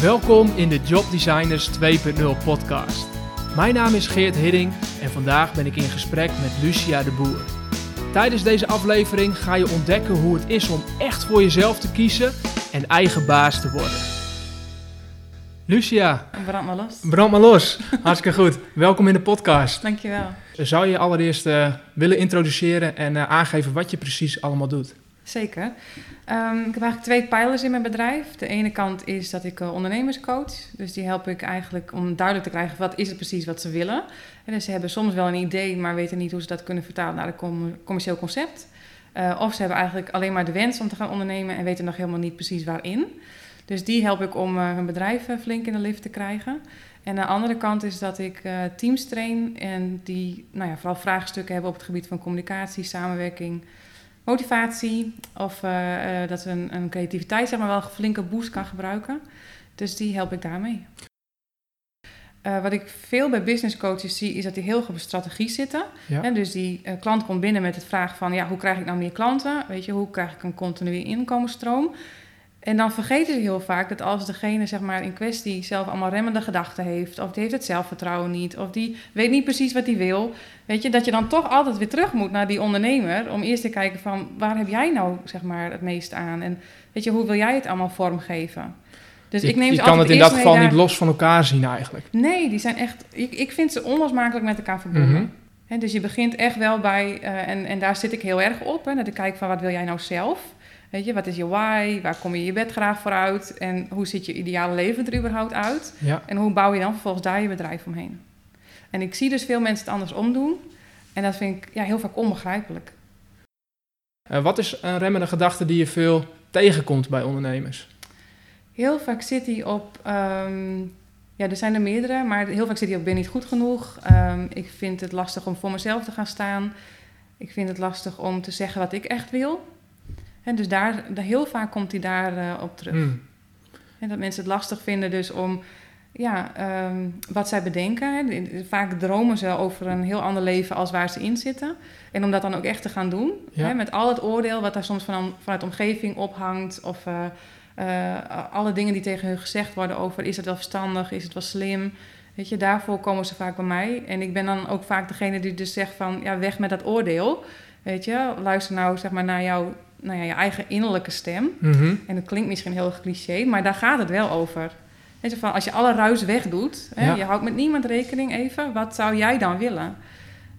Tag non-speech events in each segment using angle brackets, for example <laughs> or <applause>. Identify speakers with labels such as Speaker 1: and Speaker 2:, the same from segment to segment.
Speaker 1: Welkom in de Job Designers 2.0 podcast. Mijn naam is Geert Hidding en vandaag ben ik in gesprek met Lucia de Boer. Tijdens deze aflevering ga je ontdekken hoe het is om echt voor jezelf te kiezen en eigen baas te worden. Lucia,
Speaker 2: Brand maar los.
Speaker 1: brand maar los. Hartstikke goed. Welkom in de podcast.
Speaker 2: Dankjewel.
Speaker 1: Zou je je allereerst eh, willen introduceren en eh, aangeven wat je precies allemaal doet?
Speaker 2: Zeker. Ehm, ik heb eigenlijk twee pijlers in mijn bedrijf. De ene kant is dat ik uh, ondernemers coach. Dus die help ik eigenlijk om duidelijk te krijgen wat is het precies wat ze willen. En dus ze hebben soms wel een idee, maar weten niet hoe ze dat kunnen vertalen naar een com commercieel concept. Uh, of ze hebben eigenlijk alleen maar de wens om te gaan ondernemen en weten nog helemaal niet precies waarin. Dus die help ik om uh, hun bedrijf flink in de lift te krijgen. En de andere kant is dat ik teams train en die nou ja, vooral vraagstukken hebben op het gebied van communicatie, samenwerking, motivatie. Of uh, uh, dat een, een, creativiteit zeg maar wel een flinke boost kan gebruiken. Dus die help ik daarmee. Uh, wat ik veel bij business coaches zie, is dat die heel goed op strategie zitten. Ja. En dus die klant komt binnen met het vraag van, ja, hoe krijg ik nou meer klanten? Weet je, hoe krijg ik een continue inkomensstroom? En dan vergeten ze heel vaak dat als degene zeg maar, in kwestie zelf allemaal remmende gedachten heeft, of die heeft het zelfvertrouwen niet, of die weet niet precies wat hij wil, weet je, dat je dan toch altijd weer terug moet naar die ondernemer om eerst te kijken van waar heb jij nou zeg maar, het meest aan en weet je, hoe wil jij het allemaal vormgeven?
Speaker 1: Dus je, ik neem je kan het in dat geval daar... niet los van elkaar zien eigenlijk.
Speaker 2: Nee, die zijn echt, ik, ik vind ze onlosmakelijk met elkaar verbonden. Mm -hmm. He, dus je begint echt wel bij, uh, en, en daar zit ik heel erg op, hè, dat ik kijk van wat wil jij nou zelf? Weet je, wat is je why? Waar kom je je bed graag voor uit? En hoe ziet je ideale leven er überhaupt uit?
Speaker 1: Ja.
Speaker 2: En hoe bouw je dan vervolgens daar je bedrijf omheen? En ik zie dus veel mensen het andersom doen. En dat vind ik ja, heel vaak onbegrijpelijk.
Speaker 1: Uh, wat is een remmende gedachte die je veel tegenkomt bij ondernemers?
Speaker 2: Heel vaak zit die op... Um, ja, er zijn er meerdere, maar heel vaak zit die op ben niet goed genoeg. Um, ik vind het lastig om voor mezelf te gaan staan. Ik vind het lastig om te zeggen wat ik echt wil. En dus daar, daar, heel vaak komt hij daar uh, op terug.
Speaker 1: Mm.
Speaker 2: En dat mensen het lastig vinden dus om ja, um, wat zij bedenken. Vaak dromen ze over een heel ander leven als waar ze in zitten. En om dat dan ook echt te gaan doen.
Speaker 1: Ja.
Speaker 2: Hè, met al het oordeel wat daar soms van, vanuit de omgeving ophangt. Of uh, uh, alle dingen die tegen hun gezegd worden over is het wel verstandig, is het wel slim. Weet je, daarvoor komen ze vaak bij mij. En ik ben dan ook vaak degene die dus zegt van ja, weg met dat oordeel. Weet je, luister nou zeg maar naar jouw nou ja, je eigen innerlijke stem.
Speaker 1: Mm -hmm.
Speaker 2: En dat klinkt misschien heel cliché, maar daar gaat het wel over. Weet je, van, als je alle ruis wegdoet, hè,
Speaker 1: Ja.
Speaker 2: je houdt met niemand rekening even, wat zou jij dan willen?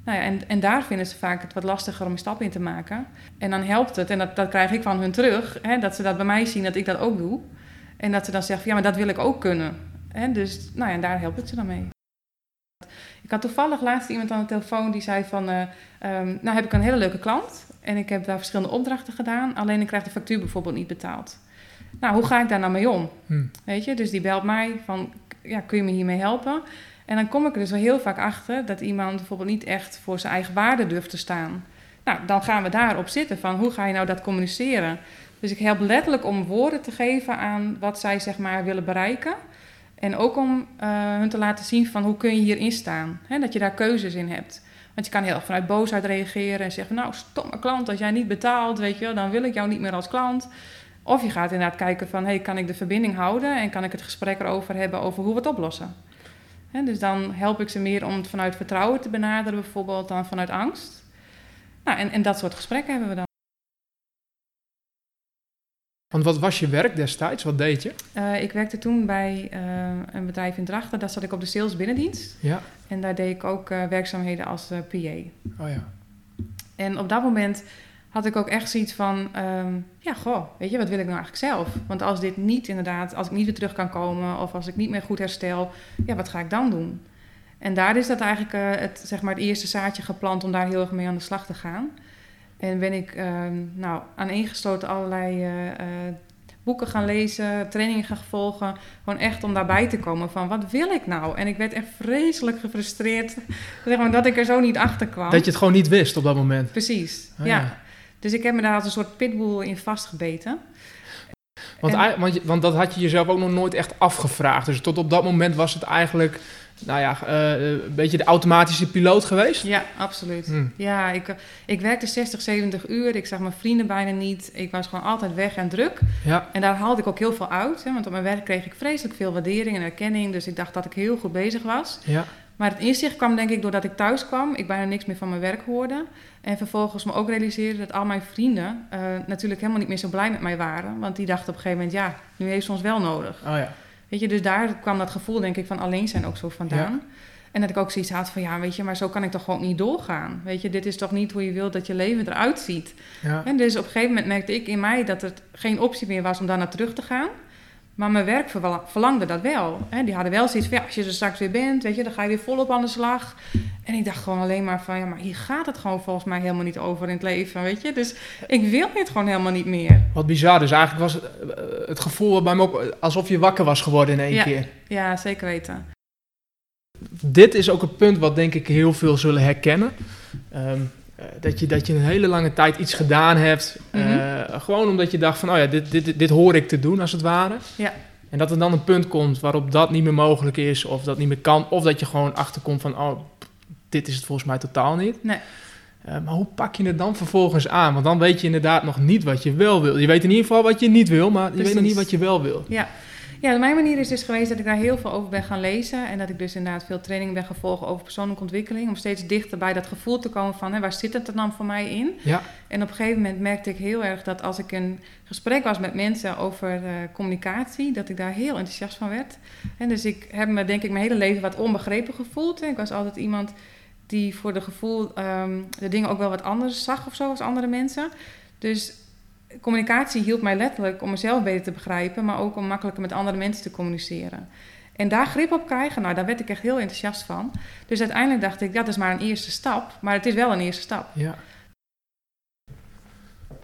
Speaker 2: Nou ja, en, en daar vinden ze vaak het wat lastiger om een stap in te maken. En dan helpt het, en dat, dat krijg ik van hun terug, hè, dat ze dat bij mij zien, dat ik dat ook doe. En dat ze dan zeggen, van, ja, maar dat wil ik ook kunnen. Hè, dus nou ja, en daar helpt het ze dan mee. Ik had toevallig laatst iemand aan de telefoon die zei van... Uh, um, nou heb ik een hele leuke klant en ik heb daar verschillende opdrachten gedaan... alleen ik krijg de factuur bijvoorbeeld niet betaald. Nou, hoe ga ik daar nou mee om?
Speaker 1: Hm.
Speaker 2: Weet je, dus die belt mij van... ja, kun je me hiermee helpen? En dan kom ik er dus wel heel vaak achter... dat iemand bijvoorbeeld niet echt voor zijn eigen waarde durft te staan. Nou, dan gaan we daarop zitten van hoe ga je nou dat communiceren? Dus ik help letterlijk om woorden te geven aan wat zij zeg maar willen bereiken... En ook om uh, hun te laten zien van hoe kun je hierin staan. Hè, dat je daar keuzes in hebt. Want je kan heel erg vanuit boosheid reageren en zeggen... nou, stomme klant, als jij niet betaalt, weet je wel, dan wil ik jou niet meer als klant. Of je gaat inderdaad kijken van... hey, kan ik de verbinding houden en kan ik het gesprek erover hebben... over hoe we het oplossen. Hè, dus dan help ik ze meer om het vanuit vertrouwen te benaderen bijvoorbeeld... dan vanuit angst. Nou, en, en dat soort gesprekken hebben we dan.
Speaker 1: Want wat was je werk destijds? Wat deed je?
Speaker 2: Uh, ik werkte toen bij uh, een bedrijf in Drachten. Daar zat ik op de sales binnendienst.
Speaker 1: Ja.
Speaker 2: En daar deed ik ook uh, werkzaamheden als PA.
Speaker 1: Oh ja.
Speaker 2: En op dat moment had ik ook echt zoiets van... Um, ja, goh, weet je, wat wil ik nou eigenlijk zelf? Want als dit niet inderdaad... Als ik niet weer terug kan komen... of als ik niet meer goed herstel... ja, wat ga ik dan doen? En daar is dat eigenlijk het, zeg maar het eerste zaadje geplant... om daar heel erg mee aan de slag te gaan... En ben ik uh, nou, aaneengesloten allerlei uh, uh, boeken gaan lezen, trainingen gaan volgen. Gewoon echt om daarbij te komen van wat wil ik nou? En ik werd echt vreselijk gefrustreerd <laughs> zeg maar, dat ik er zo niet achter kwam.
Speaker 1: Dat je het gewoon niet wist op dat moment.
Speaker 2: Precies,
Speaker 1: Oh,
Speaker 2: ja.
Speaker 1: ja.
Speaker 2: Dus ik heb me daar als een soort pitbull in vastgebeten.
Speaker 1: Want,
Speaker 2: En-
Speaker 1: want dat had je jezelf ook nog nooit echt afgevraagd. Dus tot op dat moment was het eigenlijk nou ja, eh, een beetje de automatische piloot geweest?
Speaker 2: Ja, absoluut.
Speaker 1: Hm.
Speaker 2: Ja, ik, ik werkte 60, 70 uur. Ik zag mijn vrienden bijna niet. Ik was gewoon altijd weg en druk.
Speaker 1: Ja,
Speaker 2: En daar haalde ik ook heel veel uit. Hè, want op mijn werk kreeg ik vreselijk veel waardering en erkenning. Dus ik dacht dat ik heel goed bezig was.
Speaker 1: ja,
Speaker 2: Maar het inzicht kwam denk ik doordat ik thuis kwam. Ik bijna niks meer van mijn werk hoorde. En vervolgens me ook realiseerde dat al mijn vrienden eh, natuurlijk helemaal niet meer zo blij met mij waren. Want die dachten op een gegeven moment, ja, nu heeft ze ons wel nodig.
Speaker 1: oh ja.
Speaker 2: Weet je, dus daar kwam dat gevoel denk ik van alleen zijn ook zo vandaan. En dat ik ook zoiets had van, ja, weet je, maar zo kan ik toch gewoon niet doorgaan. Weet je, dit is toch niet hoe je wilt dat je leven eruit ziet.
Speaker 1: ja.
Speaker 2: En dus op een gegeven moment merkte ik in mij dat het geen optie meer was om daar naar terug te gaan. Maar mijn werk verlangde dat wel. Hè. Die hadden wel zoiets van, ja, als je er straks weer bent, weet je, dan ga je weer volop aan de slag. En ik dacht gewoon alleen maar van, ja, maar hier gaat het gewoon volgens mij helemaal niet over in het leven, weet je. Dus ik wil dit gewoon helemaal niet meer.
Speaker 1: Wat bizar. Dus eigenlijk was het, eh, het gevoel bij me ook alsof je wakker was geworden in één
Speaker 2: Ja.
Speaker 1: keer.
Speaker 2: Ja, zeker weten.
Speaker 1: Dit is ook een punt wat denk ik heel veel zullen herkennen. Ehm, eh, dat, je, dat je een hele lange tijd iets gedaan hebt. eh,
Speaker 2: Mhm.
Speaker 1: gewoon omdat je dacht van, oh ja, dit, dit, dit, dit hoor ik te doen als het ware.
Speaker 2: Ja.
Speaker 1: En dat er dan een punt komt waarop dat niet meer mogelijk is. Of dat niet meer kan. Of dat je gewoon achterkomt van, oh, dit is het volgens mij totaal niet.
Speaker 2: Nee.
Speaker 1: Eh, maar hoe pak je het dan vervolgens aan? Want dan weet je inderdaad nog niet wat je wel wil. Je weet in ieder geval wat je niet wil, maar je weet nog niet wat je wel wil.
Speaker 2: Ja. Ja, mijn manier is dus geweest dat ik daar heel veel over ben gaan lezen. En dat ik dus inderdaad veel training ben gevolgd over persoonlijke ontwikkeling. Om steeds dichter bij dat gevoel te komen van, hè, waar zit het er dan voor mij in?
Speaker 1: Ja,
Speaker 2: En op een gegeven moment merkte ik heel erg dat als ik een gesprek was met mensen over eh, communicatie, dat ik daar heel enthousiast van werd. En dus ik heb me denk ik mijn hele leven wat onbegrepen gevoeld. Ik was altijd iemand die voor de gevoel ehm, de dingen ook wel wat anders zag of zo als andere mensen. Dus communicatie hielp mij letterlijk om mezelf beter te begrijpen, maar ook om makkelijker met andere mensen te communiceren. En daar grip op krijgen, nou, daar werd ik echt heel enthousiast van. Dus uiteindelijk dacht ik, dat is maar een eerste stap, maar het is wel een eerste stap.
Speaker 1: ja.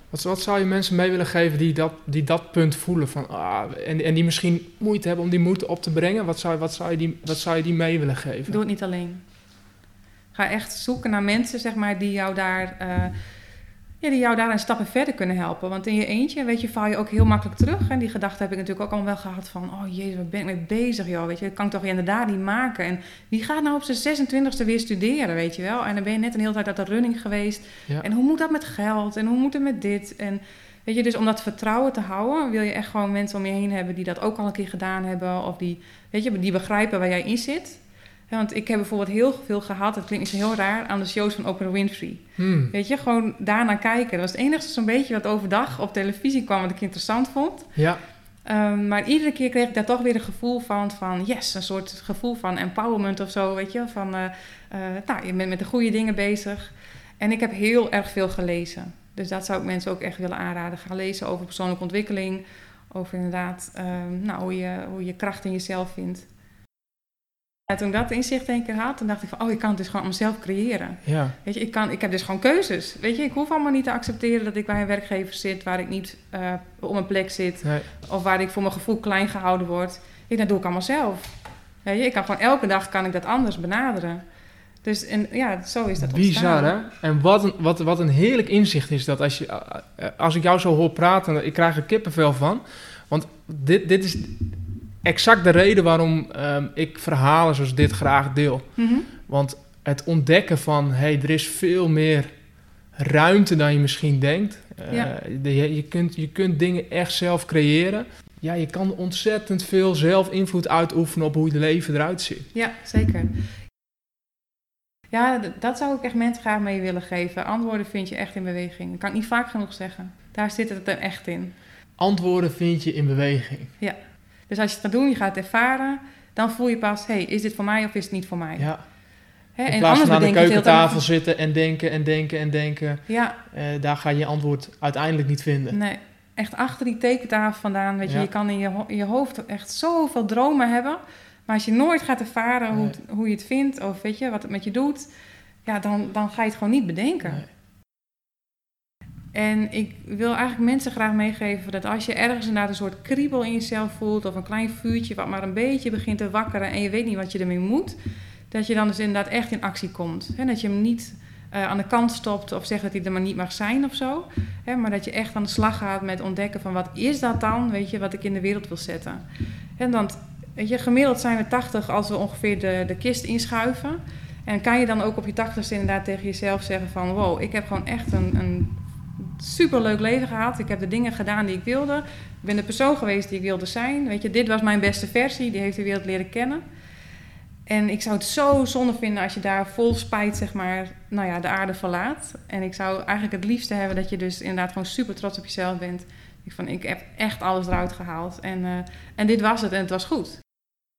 Speaker 1: Wat, wat zou je mensen mee willen geven die dat, die dat punt voelen? Van, ah, en, en die misschien moeite hebben om die moed op te brengen? Wat zou, wat zou, je, die, wat zou je die mee willen geven?
Speaker 2: Doe het niet alleen. Ga echt zoeken naar mensen, zeg maar, die jou daar, eh, ja, die jou daar een stappen verder kunnen helpen. Want in je eentje, weet je, val je ook heel makkelijk terug. En die gedachte heb ik natuurlijk ook allemaal wel gehad van... oh jezus, waar ben ik mee bezig, joh, weet je. Dat kan ik toch inderdaad niet maken. En wie gaat nou op zijn 26e weer studeren, weet je wel? En dan ben je net een hele tijd uit de running geweest.
Speaker 1: Ja.
Speaker 2: En hoe moet dat met geld? En hoe moet het met dit? En weet je, dus om dat vertrouwen te houden... wil je echt gewoon mensen om je heen hebben die dat ook al een keer gedaan hebben. Of die, weet je, die begrijpen waar jij in zit. Ja, want ik heb bijvoorbeeld heel veel gehad, dat klinkt heel raar, aan de shows van Oprah Winfrey.
Speaker 1: Hmm.
Speaker 2: Weet je, gewoon daarnaar kijken. Dat was het enige zo'n beetje wat overdag op televisie kwam wat ik interessant vond.
Speaker 1: Ja,
Speaker 2: Ehm, maar iedere keer kreeg ik daar toch weer een gevoel van, van yes, een soort gevoel van empowerment of zo, weet je. Van, eh, eh, nou, je bent met de goede dingen bezig. En ik heb heel erg veel gelezen. Dus dat zou ik mensen ook echt willen aanraden. Ga lezen over persoonlijke ontwikkeling. Over inderdaad ehm, nou, hoe, je, hoe je kracht in jezelf vindt. En toen ik dat inzicht een keer had, toen dacht ik van, oh, ik kan het dus gewoon mezelf creëren.
Speaker 1: ja,
Speaker 2: Weet je, ik, kan, ik heb dus gewoon keuzes. Weet je, ik hoef allemaal niet te accepteren dat ik bij een werkgever zit waar ik niet eh, op mijn plek zit.
Speaker 1: nee.
Speaker 2: Of waar ik voor mijn gevoel klein gehouden word. Ik, dat doe ik allemaal zelf. Weet je, ik kan gewoon elke dag kan ik dat anders benaderen. Dus en, ja, zo is dat
Speaker 1: Bizar,
Speaker 2: ontstaan.
Speaker 1: hè? En wat een, wat, wat een heerlijk inzicht is dat als, je, eh, eh, als ik jou zo hoor praten, ik krijg er kippenvel van. Want dit, dit is exact de reden waarom ehm, ik verhalen zoals dit graag deel.
Speaker 2: Mhm.
Speaker 1: Want het ontdekken van, hé, hey, er is veel meer ruimte dan je misschien denkt. Eh,
Speaker 2: Ja.
Speaker 1: je, je, kunt, je kunt dingen echt zelf creëren. Ja, je kan ontzettend veel zelf invloed uitoefenen op hoe je leven eruit ziet.
Speaker 2: Ja, zeker. Ja, dat zou ik echt mensen graag mee willen geven. Antwoorden vind je echt in beweging. Dat kan ik niet vaak genoeg zeggen. Daar zit het er echt in.
Speaker 1: Antwoorden vind je in beweging.
Speaker 2: Dus als je het gaat doen, je gaat het ervaren, dan voel je pas, hey, is dit voor mij of is het niet voor mij?
Speaker 1: Ja.
Speaker 2: Hè,
Speaker 1: In plaats van aan de keukentafel zitten en denken en denken en denken.
Speaker 2: Ja,
Speaker 1: eh, daar ga je je antwoord uiteindelijk niet vinden.
Speaker 2: nee. Echt achter die tekentafel vandaan. Weet je,
Speaker 1: Ja.
Speaker 2: je kan in je, in je hoofd echt zoveel dromen hebben. Maar als je nooit gaat ervaren hoe,
Speaker 1: Nee.
Speaker 2: hoe je het vindt of weet je, wat het met je doet, ja, dan, dan ga je het gewoon niet bedenken.
Speaker 1: Nee.
Speaker 2: En ik wil eigenlijk mensen graag meegeven dat als je ergens inderdaad een soort kriebel in jezelf voelt, of een klein vuurtje wat maar een beetje begint te wakkeren en je weet niet wat je ermee moet, dat je dan dus inderdaad echt in actie komt. En dat je hem niet eh, aan de kant stopt of zegt dat hij er maar niet mag zijn of zo. Maar dat je echt aan de slag gaat met ontdekken van wat is dat dan, weet je, wat ik in de wereld wil zetten. En dan weet je, gemiddeld zijn we 80 als we ongeveer de, de kist inschuiven. En kan je dan ook op je 80ste inderdaad tegen jezelf zeggen van... wow, ik heb gewoon echt een, een superleuk leven gehad. Ik heb de dingen gedaan die ik wilde. Ik ben de persoon geweest die ik wilde zijn. Weet je, dit was mijn beste versie. Die heeft de wereld leren kennen. En ik zou het zo zonde vinden als je daar vol spijt, zeg maar, nou ja, de aarde verlaat. En ik zou eigenlijk het liefste hebben dat je dus inderdaad gewoon super trots op jezelf bent. Ik van, ik heb echt alles eruit gehaald. En, uh, en dit was het en het was goed.